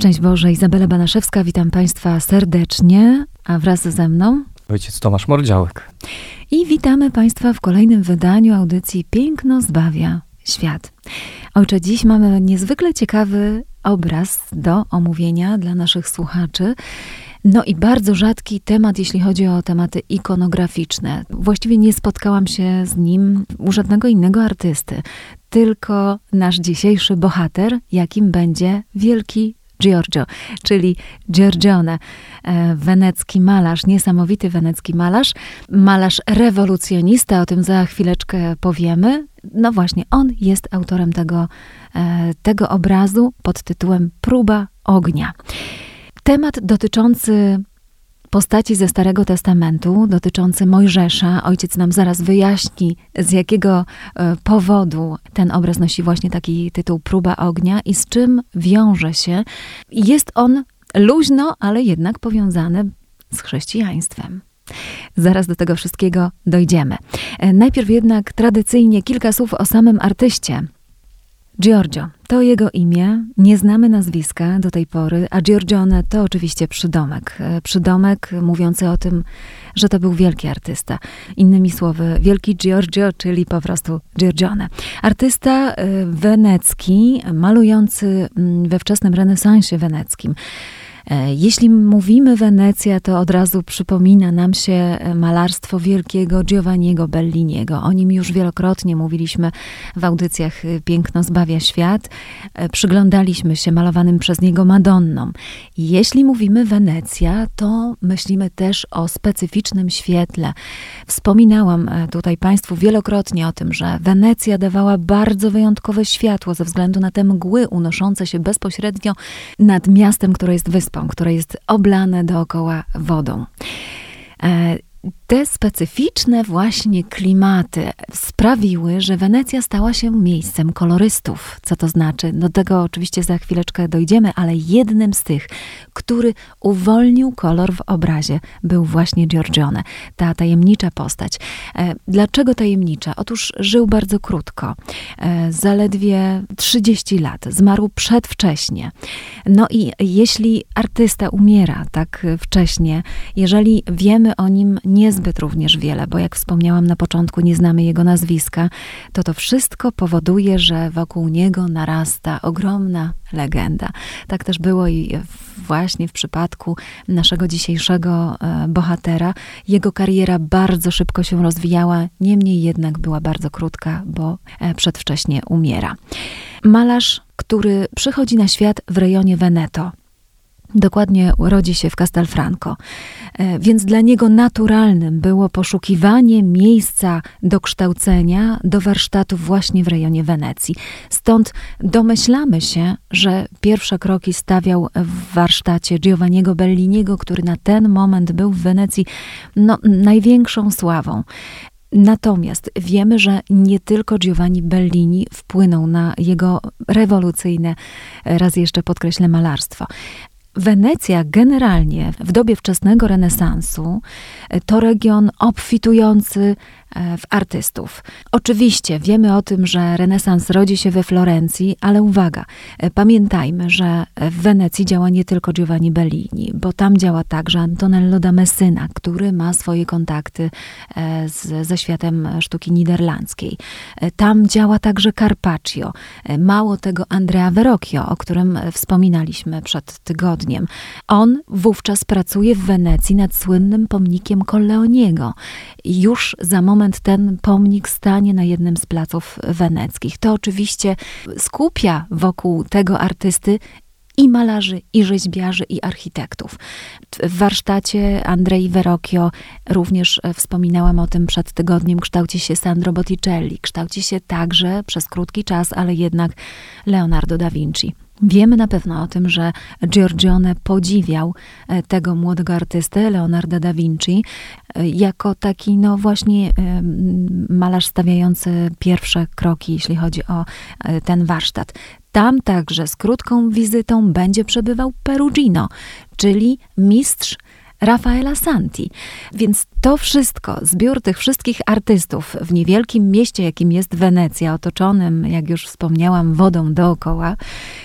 Szczęść Boże, Izabela Banaszewska, witam Państwa serdecznie, a wraz ze mną Ojciec Tomasz Mordziałek. i witamy Państwa w kolejnym wydaniu audycji Piękno zbawia świat. Ojcze, dziś mamy niezwykle ciekawy obraz do omówienia dla naszych słuchaczy. No i bardzo rzadki temat, jeśli chodzi o tematy ikonograficzne. Właściwie nie spotkałam się z nim u żadnego innego artysty, tylko nasz dzisiejszy bohater, jakim będzie wielki Giorgio, czyli Giorgione, e, wenecki malarz, niesamowity wenecki malarz, malarz rewolucjonista, o tym za chwileczkę powiemy. No właśnie, on jest autorem tego, e, tego obrazu pod tytułem Próba ognia. Temat dotyczący postaci ze Starego Testamentu, dotyczący Mojżesza. Ojciec nam zaraz wyjaśni, z jakiego e, powodu ten obraz nosi właśnie taki tytuł Próba ognia i z czym wiąże się. Jest on luźno, ale jednak powiązany z chrześcijaństwem. Zaraz do tego wszystkiego dojdziemy. E, Najpierw jednak tradycyjnie kilka słów o samym artyście. Giorgio to jego imię, nie znamy nazwiska do tej pory, a Giorgione to oczywiście przydomek. E, Przydomek mówiący o tym, że to był wielki artysta. Innymi słowy, wielki Giorgio, czyli po prostu Giorgione. Artysta e, wenecki, malujący mm, we wczesnym renesansie weneckim. E, Jeśli mówimy Wenecja, to od razu przypomina nam się e, malarstwo wielkiego Giovanniego Belliniego. O nim już wielokrotnie mówiliśmy w audycjach e, Piękno zbawia świat. E, Przyglądaliśmy się malowanym przez niego Madonnom. Jeśli mówimy Wenecja, to myślimy też o specyficznym świetle. Wspominałam tutaj Państwu wielokrotnie o tym, że Wenecja dawała bardzo wyjątkowe światło ze względu na te mgły unoszące się bezpośrednio nad miastem, które jest wyspą, które jest oblane dookoła wodą. Te specyficzne właśnie klimaty sprawiły, że Wenecja stała się miejscem kolorystów. Co to znaczy? Do tego oczywiście za chwileczkę dojdziemy, ale jednym z tych, który uwolnił kolor w obrazie, był właśnie Giorgione, ta tajemnicza postać. E, Dlaczego tajemnicza? Otóż żył bardzo krótko, e, zaledwie 30 lat, zmarł przedwcześnie. No i jeśli artysta umiera tak wcześnie, jeżeli wiemy o nim niezbyt również wiele, bo jak wspomniałam na początku, nie znamy jego nazwiska, to to wszystko powoduje, że wokół niego narasta ogromna legenda. Tak też było i właśnie w przypadku naszego dzisiejszego e, bohatera. Jego kariera bardzo szybko się rozwijała, niemniej jednak była bardzo krótka, bo e, przedwcześnie umiera. Malarz, który przychodzi na świat w rejonie Veneto. Dokładnie rodzi się w Castelfranco, E, więc dla niego naturalnym było poszukiwanie miejsca do kształcenia, do warsztatów właśnie w rejonie Wenecji. Stąd domyślamy się, że pierwsze kroki stawiał w warsztacie Giovanniego Belliniego, który na ten moment był w Wenecji no, największą sławą. Natomiast wiemy, że nie tylko Giovanni Bellini wpłynął na jego rewolucyjne, raz jeszcze podkreślę, malarstwo. Wenecja generalnie w dobie wczesnego renesansu e, to region obfitujący e, w artystów. Oczywiście wiemy o tym, że renesans rodzi się we Florencji, ale uwaga, e, pamiętajmy, że w Wenecji działa nie tylko Giovanni Bellini, bo tam działa także Antonello da Messina, który ma swoje kontakty z, ze światem sztuki niderlandzkiej. Tam działa także Carpaccio. Mało tego Andrea Verrocchio, o którym wspominaliśmy przed tygodniem. On wówczas pracuje w Wenecji nad słynnym pomnikiem Colleoniego. Już za moment ten pomnik stanie na jednym z placów weneckich. To oczywiście skupia wokół tego artysty i malarzy, i rzeźbiarzy, i architektów. W warsztacie Andrei Verrocchio również e, wspominałam o tym przed tygodniem, kształci się Sandro Botticelli, kształci się także przez krótki czas, ale jednak Leonardo da Vinci. Wiemy na pewno o tym, że Giorgione podziwiał e, tego młodego artystę, Leonardo da Vinci, e, jako taki, no właśnie, e, malarz stawiający pierwsze kroki, jeśli chodzi o ten warsztat. Tam także z krótką wizytą będzie przebywał Perugino, czyli mistrz Rafaela Santi. Więc to wszystko, zbiór tych wszystkich artystów w niewielkim mieście, jakim jest Wenecja, otoczonym, jak już wspomniałam, wodą dookoła,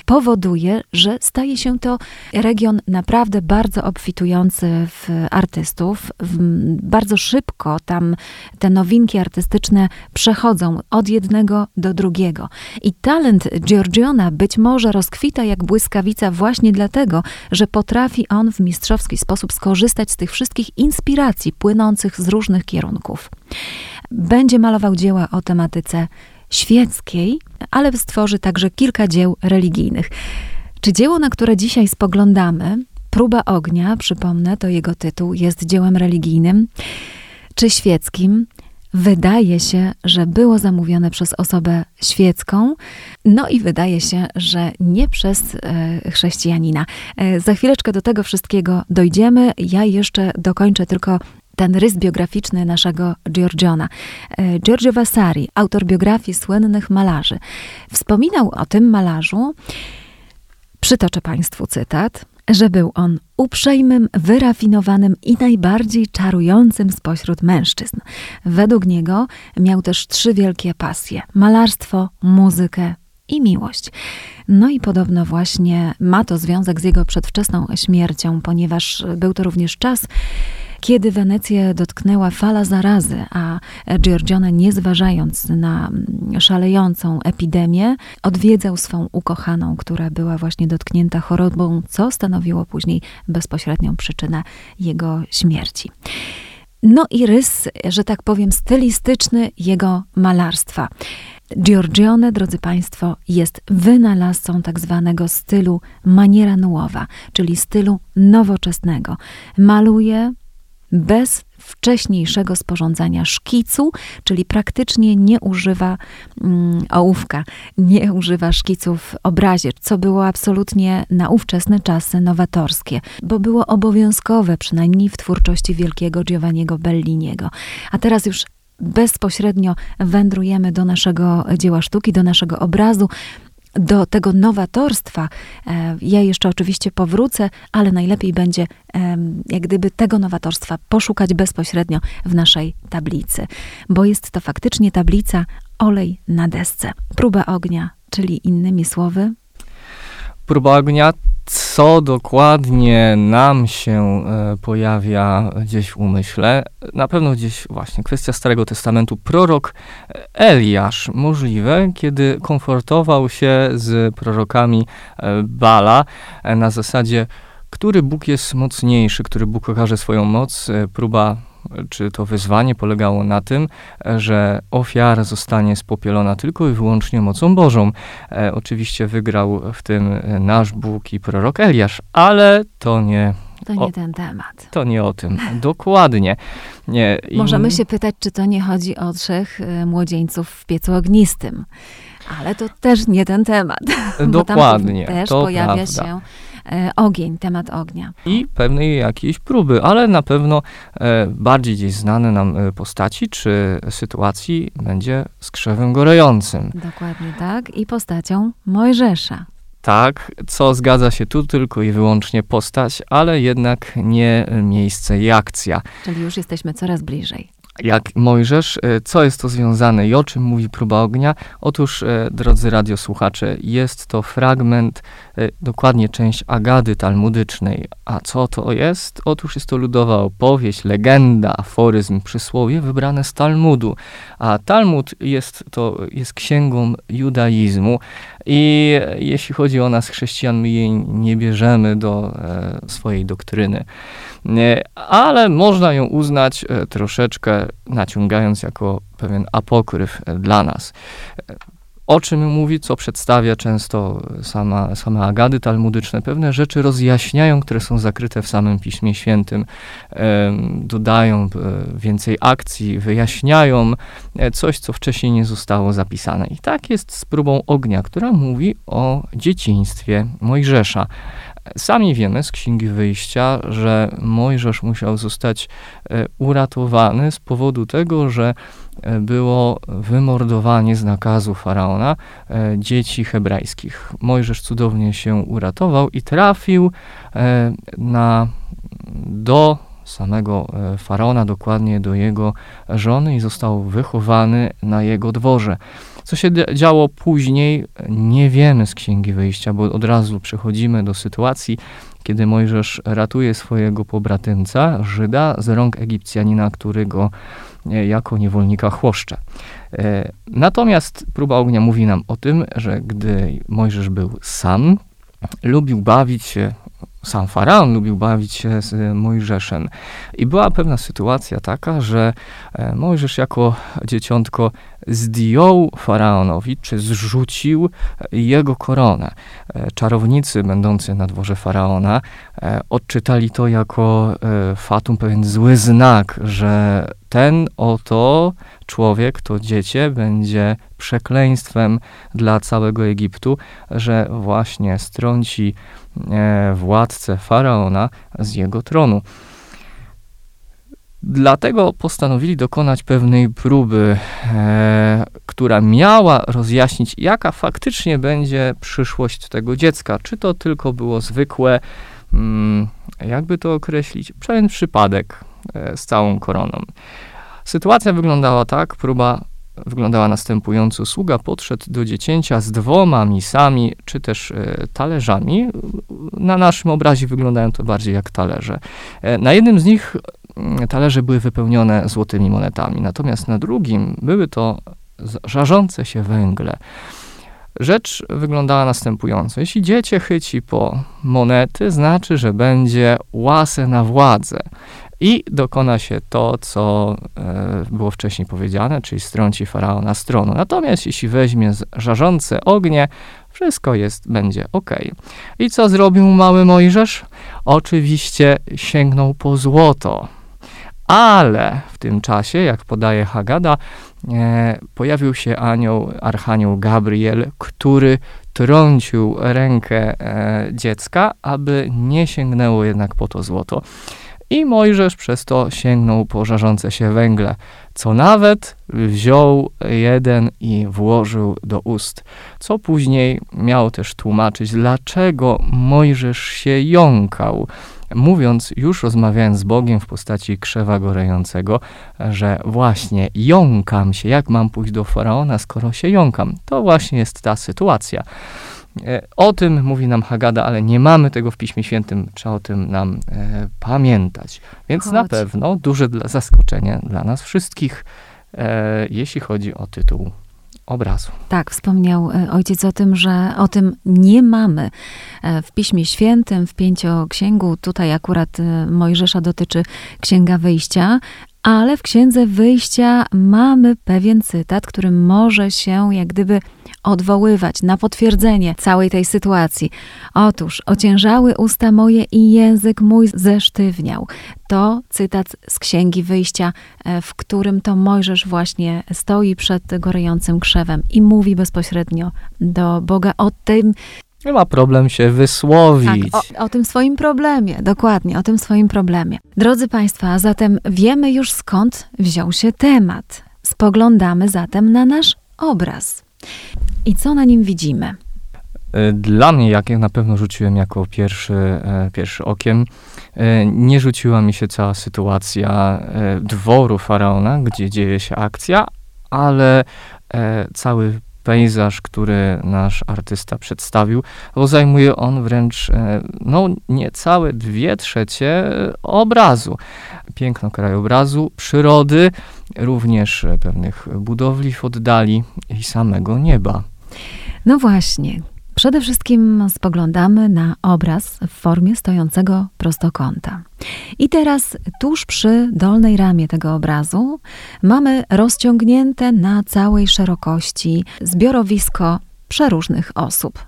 powoduje, że staje się to region naprawdę bardzo obfitujący w artystów. Bardzo szybko tam te nowinki artystyczne przechodzą od jednego do drugiego. I talent Giorgiona być może rozkwita jak błyskawica właśnie dlatego, że potrafi on w mistrzowski sposób skorzystać z tych wszystkich inspiracji płynących z różnych kierunków. Będzie malował dzieła o tematyce świeckiej, ale stworzy także kilka dzieł religijnych. Czy dzieło, na które dzisiaj spoglądamy, Próba ognia, przypomnę, to jego tytuł, jest dziełem religijnym czy świeckim? Wydaje się, że było zamówione przez osobę świecką, no i wydaje się, że nie przez e, chrześcijanina. E, za chwileczkę do tego wszystkiego dojdziemy. Ja jeszcze dokończę tylko ten rys biograficzny naszego Giorgiona. E, Giorgio Vasari, autor biografii słynnych malarzy, wspominał o tym malarzu, przytoczę Państwu cytat, że był on uprzejmym, wyrafinowanym i najbardziej czarującym spośród mężczyzn. Według niego miał też trzy wielkie pasje: malarstwo, muzykę i miłość. No i podobno właśnie ma to związek z jego przedwczesną śmiercią, ponieważ był to również czas, kiedy Wenecję dotknęła fala zarazy, a Giorgione, nie zważając na szalejącą epidemię, odwiedzał swą ukochaną, która była właśnie dotknięta chorobą, co stanowiło później bezpośrednią przyczynę jego śmierci. No i rys, że tak powiem, stylistyczny jego malarstwa. Giorgione, drodzy Państwo, jest wynalazcą tak zwanego stylu maniera nuowa, czyli stylu nowoczesnego. Maluje bez wcześniejszego sporządzania szkicu, czyli praktycznie nie używa mm, ołówka, nie używa szkiców w obrazie, co było absolutnie na ówczesne czasy nowatorskie, bo było obowiązkowe, przynajmniej w twórczości wielkiego Giovanniego Belliniego. A teraz już bezpośrednio wędrujemy do naszego dzieła sztuki, do naszego obrazu, do tego nowatorstwa. E, ja jeszcze oczywiście powrócę, ale najlepiej będzie jak gdyby tego nowatorstwa poszukać bezpośrednio w naszej tablicy, bo jest to faktycznie tablica olej na desce. Próba ognia, czyli innymi słowy. Próba ognia co dokładnie nam się e, pojawia gdzieś w umyśle, na pewno gdzieś właśnie kwestia Starego Testamentu. Prorok Eliasz, możliwe, kiedy komfortował się z prorokami e, Bala e, na zasadzie, który Bóg jest mocniejszy, który Bóg okaże swoją moc, próba czy to wyzwanie polegało na tym, że ofiara zostanie spopielona tylko i wyłącznie mocą Bożą. E, oczywiście wygrał w tym nasz Bóg i prorok Eliasz, ale to nie to nie o, ten temat. To nie o tym. Dokładnie. Nie, Możemy się pytać, czy to nie chodzi o trzech y, młodzieńców w piecu ognistym. Ale to też nie ten temat. Dokładnie. Bo tam też pojawia prawda. się E, ogień, temat ognia. I pewnej jakiejś próby, ale na pewno e, bardziej gdzieś znane nam e, postaci czy sytuacji będzie skrzewem gorejącym. Dokładnie tak. I postacią Mojżesza. Tak, co zgadza się tu tylko i wyłącznie postać, ale jednak nie miejsce i akcja. Czyli już jesteśmy coraz bliżej jak Mojżesz. E, co jest to związane i o czym mówi próba ognia? Otóż, e, drodzy radiosłuchacze, jest to fragment, e, dokładnie część Agady talmudycznej. A co to jest? Otóż jest to ludowa opowieść, legenda, aforyzm, przysłowie wybrane z Talmudu. A Talmud jest to jest księgą judaizmu i jeśli chodzi o nas chrześcijan, my jej nie bierzemy do e, swojej doktryny ale można ją uznać e, troszeczkę naciągając jako pewien apokryf e, dla nas. O czym mówi, co przedstawia często sama, same agady talmudyczne. Pewne rzeczy rozjaśniają, które są zakryte w samym Piśmie Świętym, dodają e, więcej akcji, wyjaśniają e, coś, co wcześniej nie zostało zapisane. I tak jest z próbą ognia, która mówi o dzieciństwie Mojżesza. Sami wiemy z Księgi Wyjścia, że Mojżesz musiał zostać e, uratowany z powodu tego, że e, było wymordowanie z nakazu faraona e, dzieci hebrajskich. Mojżesz cudownie się uratował i trafił na, do samego faraona, dokładnie do jego żony i został wychowany na jego dworze. Co się działo później, nie wiemy z Księgi Wyjścia, bo od razu przechodzimy do sytuacji, kiedy Mojżesz ratuje swojego pobratymca, Żyda, z rąk Egipcjanina, który go e, jako niewolnika chłoszcze. E, natomiast próba ognia mówi nam o tym, że gdy Mojżesz był sam, lubił bawić się sam faraon lubił bawić się z Mojżeszem. I była pewna sytuacja taka, że e, Mojżesz jako dzieciątko zdjął faraonowi, czy zrzucił jego koronę. E, czarownicy będący na dworze faraona e, odczytali to jako fatum, pewien zły znak, że ten oto człowiek, to dziecię, będzie przekleństwem dla całego Egiptu, że właśnie strąci E, władcę faraona z jego tronu. Dlatego postanowili dokonać pewnej próby, e, która miała rozjaśnić, jaka faktycznie będzie przyszłość tego dziecka. Czy to tylko było zwykłe, mm, jakby to określić, pewien przypadek e, z całą koroną. Sytuacja wyglądała tak, próba wyglądała następująco. Sługa podszedł do dziecięcia z dwoma misami, czy też e, talerzami. Na naszym obrazie wyglądają to bardziej jak talerze. E, na jednym z nich mm, talerze były wypełnione złotymi monetami, natomiast na drugim były to żarzące się węgle. Rzecz wyglądała następująco. Jeśli dziecię chyci po monety, znaczy, że będzie łasę na władzę i dokona się to, co e, było wcześniej powiedziane, czyli strąci faraona z tronu. Natomiast jeśli weźmie żarzące ognie, wszystko jest, będzie ok. I co zrobił mały Mojżesz? Oczywiście sięgnął po złoto. Ale w tym czasie, jak podaje Hagada, e, pojawił się anioł, archanioł Gabriel, który trącił rękę e, dziecka, aby nie sięgnęło jednak po to złoto. I Mojżesz przez to sięgnął po żarzące się węgle, co nawet wziął jeden i włożył do ust, co później miało też tłumaczyć, dlaczego Mojżesz się jąkał, mówiąc, już rozmawiając z Bogiem w postaci krzewa gorejącego, że właśnie jąkam się, jak mam pójść do Faraona, skoro się jąkam. To właśnie jest ta sytuacja. E, o tym mówi nam Hagada, ale nie mamy tego w Piśmie Świętym, trzeba o tym nam e, pamiętać. Więc Chodź. na pewno duże dla, zaskoczenie dla nas wszystkich, e, jeśli chodzi o tytuł obrazu. Tak, wspomniał e, ojciec o tym, że o tym nie mamy e, w Piśmie Świętym, w Pięcioksięgu. Tutaj akurat Mojżesza dotyczy Księga Wyjścia, ale w Księdze Wyjścia mamy pewien cytat, który może się jak gdyby odwoływać na potwierdzenie całej tej sytuacji. Otóż, ociężały usta moje i język mój zesztywniał. To cytat z Księgi Wyjścia, e, w którym to Mojżesz właśnie stoi przed gorejącym krzewem i mówi bezpośrednio do Boga o tym, ma problem się wysłowić. Tak, o, o, tym swoim problemie, dokładnie, o tym swoim problemie. Drodzy Państwo, a zatem wiemy już skąd wziął się temat. Spoglądamy zatem na nasz obraz. I co na nim widzimy? E, dla mnie, jak ja na pewno rzuciłem jako pierwszy, e, pierwszy okiem, e, nie rzuciła mi się cała sytuacja dworu faraona, gdzie dzieje się akcja, ale cały pejzaż, który nasz artysta przedstawił, bo zajmuje on wręcz no, niecałe dwie trzecie obrazu. Piękno krajobrazu, przyrody, również pewnych budowli w oddali i samego nieba. No właśnie. Przede wszystkim spoglądamy na obraz w formie stojącego prostokąta. I teraz tuż przy dolnej ramie tego obrazu mamy rozciągnięte na całej szerokości zbiorowisko przeróżnych osób.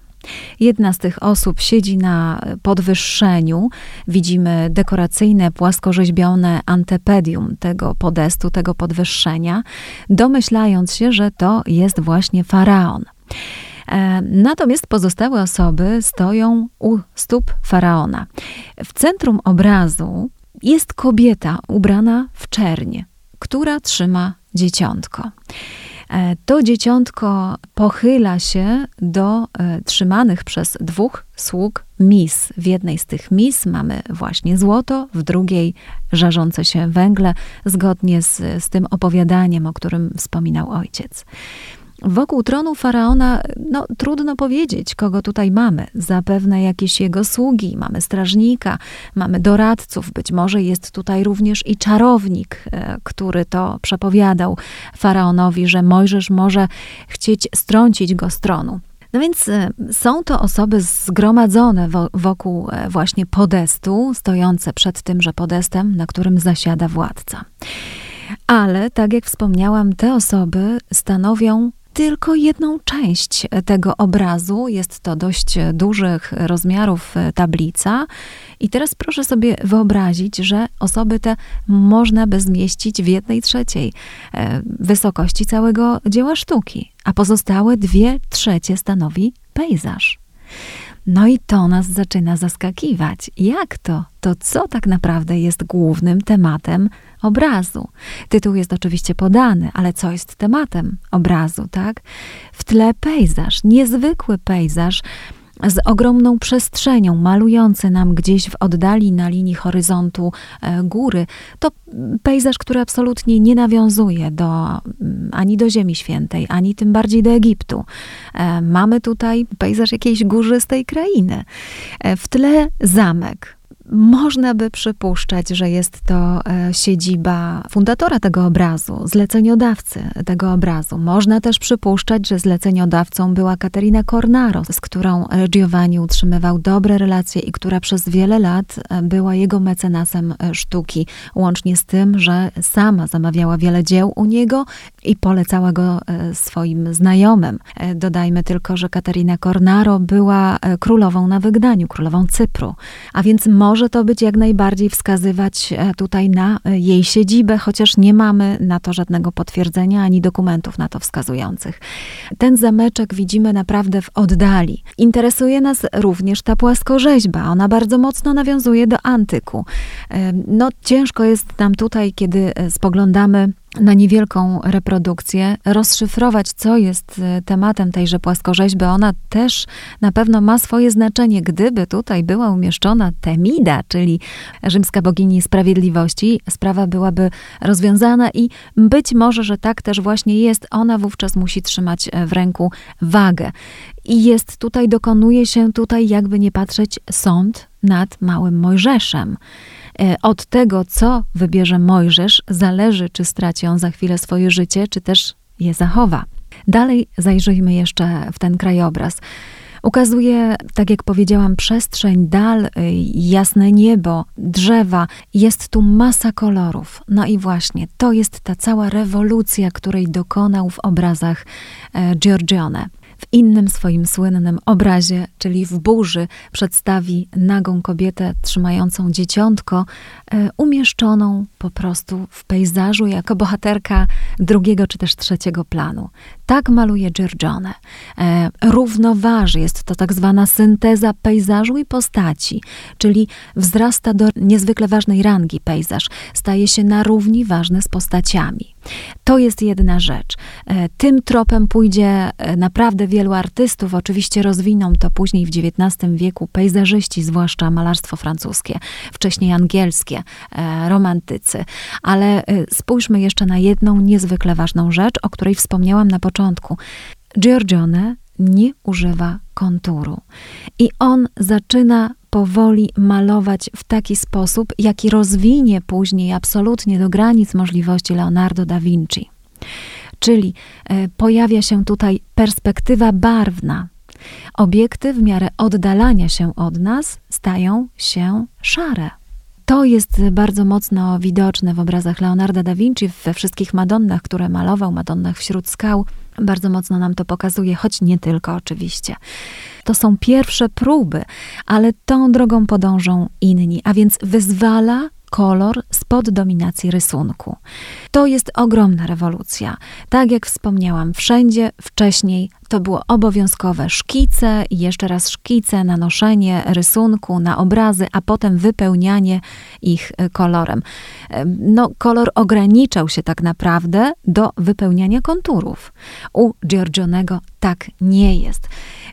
Jedna z tych osób siedzi na podwyższeniu. Widzimy dekoracyjne, płaskorzeźbione antepedium tego podestu, tego podwyższenia, domyślając się, że to jest właśnie faraon. E, natomiast pozostałe osoby stoją u stóp faraona. W centrum obrazu jest kobieta ubrana w czerń, która trzyma dzieciątko. E, to dzieciątko pochyla się do e, trzymanych przez dwóch sług mis. W jednej z tych mis mamy właśnie złoto, w drugiej żarzące się węgle, zgodnie z, z tym opowiadaniem, o którym wspominał ojciec. Wokół tronu faraona, no trudno powiedzieć, kogo tutaj mamy. Zapewne jakieś jego sługi, mamy strażnika, mamy doradców, być może jest tutaj również i czarownik, e, który to przepowiadał faraonowi, że Mojżesz może chcieć strącić go z tronu. No więc e, są to osoby zgromadzone wokół e, właśnie podestu, stojące przed tymże podestem, na którym zasiada władca. Ale, tak jak wspomniałam, te osoby stanowią tylko jedną część tego obrazu. Jest to dość dużych rozmiarów tablica. I teraz proszę sobie wyobrazić, że osoby te można by zmieścić w jednej trzeciej e, wysokości całego dzieła sztuki, a pozostałe dwie trzecie stanowi pejzaż. No i to nas zaczyna zaskakiwać. Jak to? To co tak naprawdę jest głównym tematem obrazu? Tytuł jest oczywiście podany, ale co jest tematem obrazu, tak? W tle pejzaż, niezwykły pejzaż, z ogromną przestrzenią, malujący nam gdzieś w oddali na linii horyzontu e, góry. To pejzaż, który absolutnie nie nawiązuje do, mm, ani do Ziemi Świętej, ani tym bardziej do Egiptu. E, mamy tutaj pejzaż jakiejś górzystej krainy. E, w tle zamek, można by przypuszczać, że jest to e, siedziba fundatora tego obrazu, zleceniodawcy tego obrazu. Można też przypuszczać, że zleceniodawcą była Katerina Cornaro, z którą Giovanni utrzymywał dobre relacje i która przez wiele lat e, była jego mecenasem e, sztuki, łącznie z tym, że sama zamawiała wiele dzieł u niego i polecała go swoim znajomym. Dodajmy tylko, że Katerina Cornaro była królową na wygnaniu, królową Cypru, a więc może może to być jak najbardziej wskazywać e, tutaj na e, jej siedzibę, chociaż nie mamy na to żadnego potwierdzenia ani dokumentów na to wskazujących. Ten zameczek widzimy naprawdę w oddali. Interesuje nas również ta płaskorzeźba. Ona bardzo mocno nawiązuje do antyku. E, no, ciężko jest nam tutaj, kiedy spoglądamy na niewielką reprodukcję, rozszyfrować, co jest e, tematem tejże płaskorzeźby. Ona też na pewno ma swoje znaczenie. Gdyby tutaj była umieszczona Temida, czyli rzymska bogini sprawiedliwości, sprawa byłaby rozwiązana i być może, że tak też właśnie jest. Ona wówczas musi trzymać e, w ręku wagę. I jest tutaj, dokonuje się tutaj, jakby nie patrzeć, sąd nad małym Mojżeszem. E, od tego, co wybierze Mojżesz, zależy, czy straci on za chwilę swoje życie, czy też je zachowa. Dalej zajrzyjmy jeszcze w ten krajobraz. Ukazuje, tak jak powiedziałam, przestrzeń, dal, y, jasne niebo, drzewa. Jest tu masa kolorów. No i właśnie, to jest ta cała rewolucja, której dokonał w obrazach e, Giorgione. W innym swoim słynnym obrazie, czyli w burzy, przedstawi nagą kobietę trzymającą dzieciątko, e, umieszczoną po prostu w pejzażu jako bohaterka drugiego czy też trzeciego planu. Tak maluje Giorgione. E, równoważy, jest to tak zwana synteza pejzażu i postaci, czyli wzrasta do niezwykle ważnej rangi pejzaż, staje się na równi ważny z postaciami. To jest jedna rzecz. E, tym tropem pójdzie e, naprawdę wielu artystów. Oczywiście rozwiną to później w XIX wieku pejzażyści, zwłaszcza malarstwo francuskie, wcześniej angielskie, e, romantycy. Ale spójrzmy jeszcze na jedną niezwykle ważną rzecz, o której wspomniałam na początku. Giorgione nie używa konturu. I on zaczyna powoli malować w taki sposób, jaki rozwinie później absolutnie do granic możliwości Leonardo da Vinci. Czyli e, pojawia się tutaj perspektywa barwna, Obiekty w miarę oddalania się od nas stają się szare. To jest bardzo mocno widoczne w obrazach Leonarda da Vinci, we wszystkich Madonnach, które malował, Madonnach wśród skał. Bardzo mocno nam to pokazuje, choć nie tylko oczywiście. To są pierwsze próby, ale tą drogą podążą inni, a więc wyzwala kolor spod dominacji rysunku. To jest ogromna rewolucja. Tak jak wspomniałam, wszędzie wcześniej to było obowiązkowe szkice i jeszcze raz szkice, nanoszenie rysunku na obrazy, a potem wypełnianie ich e, kolorem. No, kolor ograniczał się tak naprawdę do wypełniania konturów. U Giorgionego tak nie jest,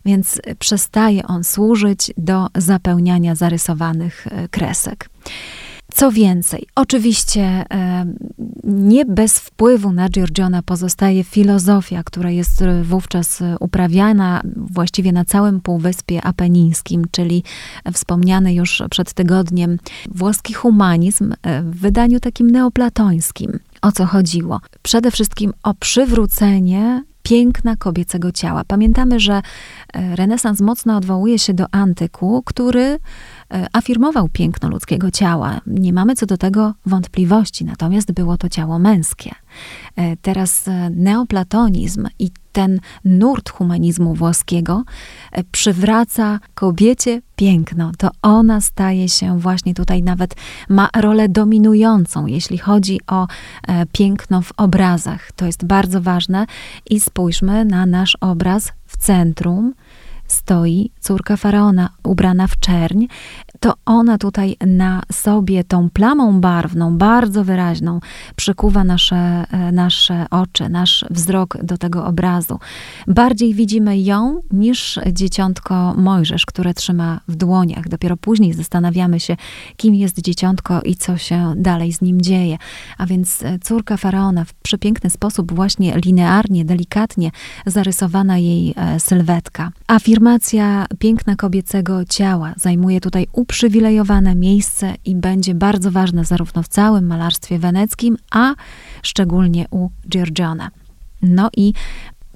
więc przestaje on służyć do zapełniania zarysowanych e, kresek. Co więcej, oczywiście nie bez wpływu na Giorgiona pozostaje filozofia, która jest wówczas uprawiana właściwie na całym Półwyspie Apenińskim, czyli wspomniany już przed tygodniem włoski humanizm e, w wydaniu takim neoplatońskim. O co chodziło? Przede wszystkim o przywrócenie piękna kobiecego ciała. Pamiętamy, że e, renesans mocno odwołuje się do antyku, który E, afirmował piękno ludzkiego ciała. Nie mamy co do tego wątpliwości, natomiast było to ciało męskie. E, teraz e, neoplatonizm i ten nurt humanizmu włoskiego przywraca kobiecie piękno. To ona staje się właśnie tutaj nawet ma rolę dominującą, jeśli chodzi o piękno w obrazach. To jest bardzo ważne i spójrzmy na nasz obraz w centrum stoi córka faraona, ubrana w czerń, to ona tutaj na sobie tą plamą barwną, bardzo wyraźną, przykuwa nasze, e, nasze oczy, nasz wzrok do tego obrazu. Bardziej widzimy ją niż dzieciątko Mojżesz, które trzyma w dłoniach. Dopiero później zastanawiamy się, kim jest dzieciątko i co się dalej z nim dzieje. A więc e, córka faraona w przepiękny sposób, właśnie linearnie, delikatnie zarysowana jej e, sylwetka. Afirmacja piękna kobiecego ciała zajmuje tutaj uprzywilejowane miejsce i będzie bardzo ważne zarówno w całym malarstwie weneckim, a szczególnie u Giorgiona. No i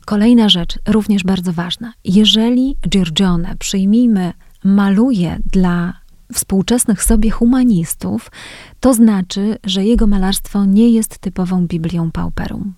kolejna rzecz, również bardzo ważna. Jeżeli Giorgione, przyjmijmy, maluje dla współczesnych sobie humanistów, to znaczy, że jego malarstwo nie jest typową Biblią Pauperum.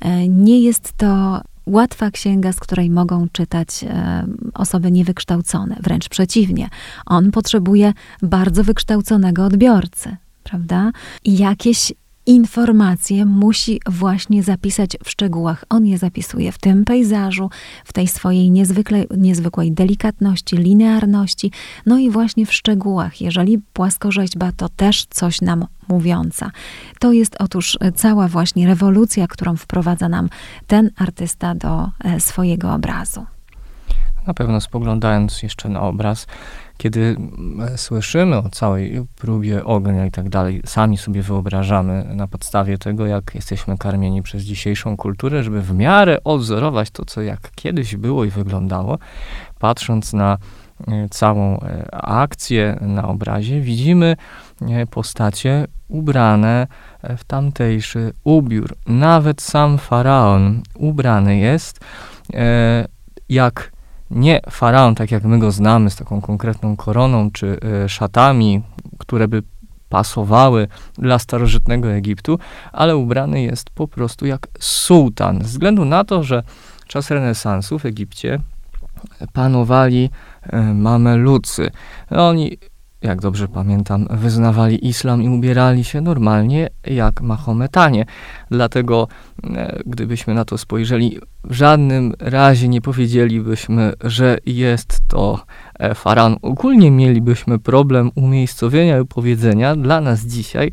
E, nie jest to łatwa księga, z której mogą czytać e, osoby niewykształcone. Wręcz przeciwnie, on potrzebuje bardzo wykształconego odbiorcy, prawda? I jakieś informacje musi właśnie zapisać w szczegółach. On je zapisuje w tym pejzażu, w tej swojej niezwykle, niezwykłej delikatności, linearności, no i właśnie w szczegółach. Jeżeli płaskorzeźba, to też coś nam mówiąca. To jest otóż cała właśnie rewolucja, którą wprowadza nam ten artysta do e, swojego obrazu. Na pewno spoglądając jeszcze na obraz, kiedy e, słyszymy o całej próbie ognia i tak dalej, sami sobie wyobrażamy na podstawie tego, jak jesteśmy karmieni przez dzisiejszą kulturę, żeby w miarę odzorować to, co jak kiedyś było i wyglądało, patrząc na e, całą e, akcję na obrazie, widzimy postacie ubrane w tamtejszy ubiór. Nawet sam faraon ubrany jest jak nie faraon, tak jak my go znamy, z taką konkretną koroną czy y, szatami, które by pasowały dla starożytnego Egiptu, ale ubrany jest po prostu jak sułtan, ze względu na to, że czas renesansu w Egipcie panowali y, mamelucy. Oni jak dobrze pamiętam, wyznawali islam i ubierali się normalnie jak Mahometanie. Dlatego, e, gdybyśmy na to spojrzeli, w żadnym razie nie powiedzielibyśmy, że jest to e, faraon. Ogólnie mielibyśmy problem umiejscowienia i powiedzenia dla nas dzisiaj,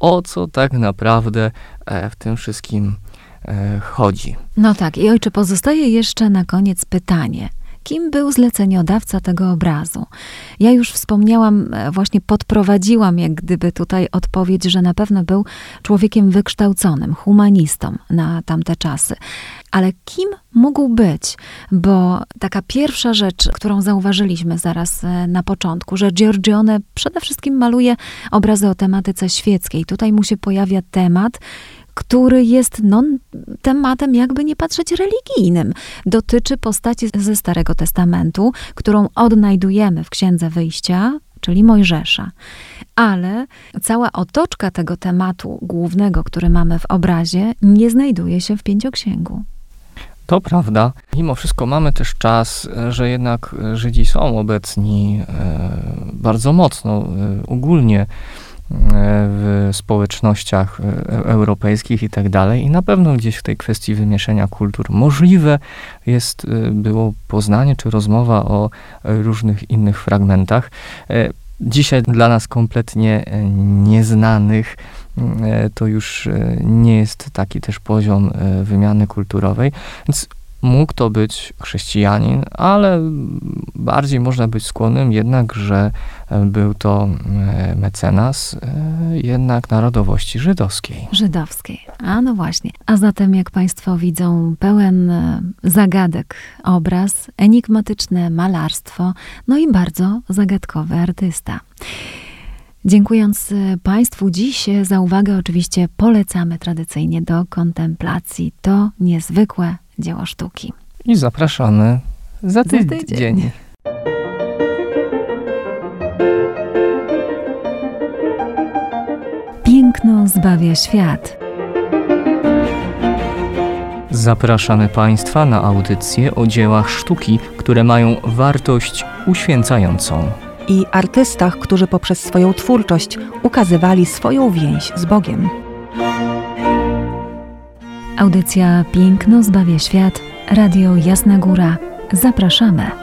o co tak naprawdę e, w tym wszystkim chodzi. No tak, i ojcze, pozostaje jeszcze na koniec pytanie – kim był zleceniodawca tego obrazu. Ja już wspomniałam, e, właśnie podprowadziłam jak gdyby tutaj odpowiedź, że na pewno był człowiekiem wykształconym, humanistą na tamte czasy. Ale kim mógł być? Bo taka pierwsza rzecz, którą zauważyliśmy zaraz e, na początku, że Giorgione przede wszystkim maluje obrazy o tematyce świeckiej. Tutaj mu się pojawia temat, który jest no, tematem, jakby nie patrzeć, religijnym. Dotyczy postaci ze Starego Testamentu, którą odnajdujemy w Księdze Wyjścia, czyli Mojżesza. Ale cała otoczka tego tematu głównego, który mamy w obrazie, nie znajduje się w Pięcioksięgu. To prawda. Mimo wszystko mamy też czas, że jednak Żydzi są obecni e, bardzo mocno, e, ogólnie w społecznościach europejskich i tak dalej. I na pewno gdzieś w tej kwestii wymieszania kultur możliwe jest, było poznanie czy rozmowa o różnych innych fragmentach. Dzisiaj dla nas kompletnie nieznanych E, to już e, nie jest taki też poziom e, wymiany kulturowej. Więc mógł to być chrześcijanin, ale bardziej można być skłonnym jednak, że był to mecenas jednak narodowości żydowskiej. Żydowskiej. A no właśnie. A zatem, jak Państwo widzą, pełen zagadek obraz, enigmatyczne malarstwo, no i bardzo zagadkowy artysta. Dziękując e, Państwu dziś za uwagę, oczywiście polecamy tradycyjnie do kontemplacji to niezwykłe dzieło sztuki. I zapraszamy za tydzień. Za tydzień. Piękno zbawia świat. Zapraszamy Państwa na audycję o dziełach sztuki, które mają wartość uświęcającą i artystach, którzy poprzez swoją twórczość ukazywali swoją więź z Bogiem. Audycja Piękno zbawia świat, Radio Jasna Góra. Zapraszamy.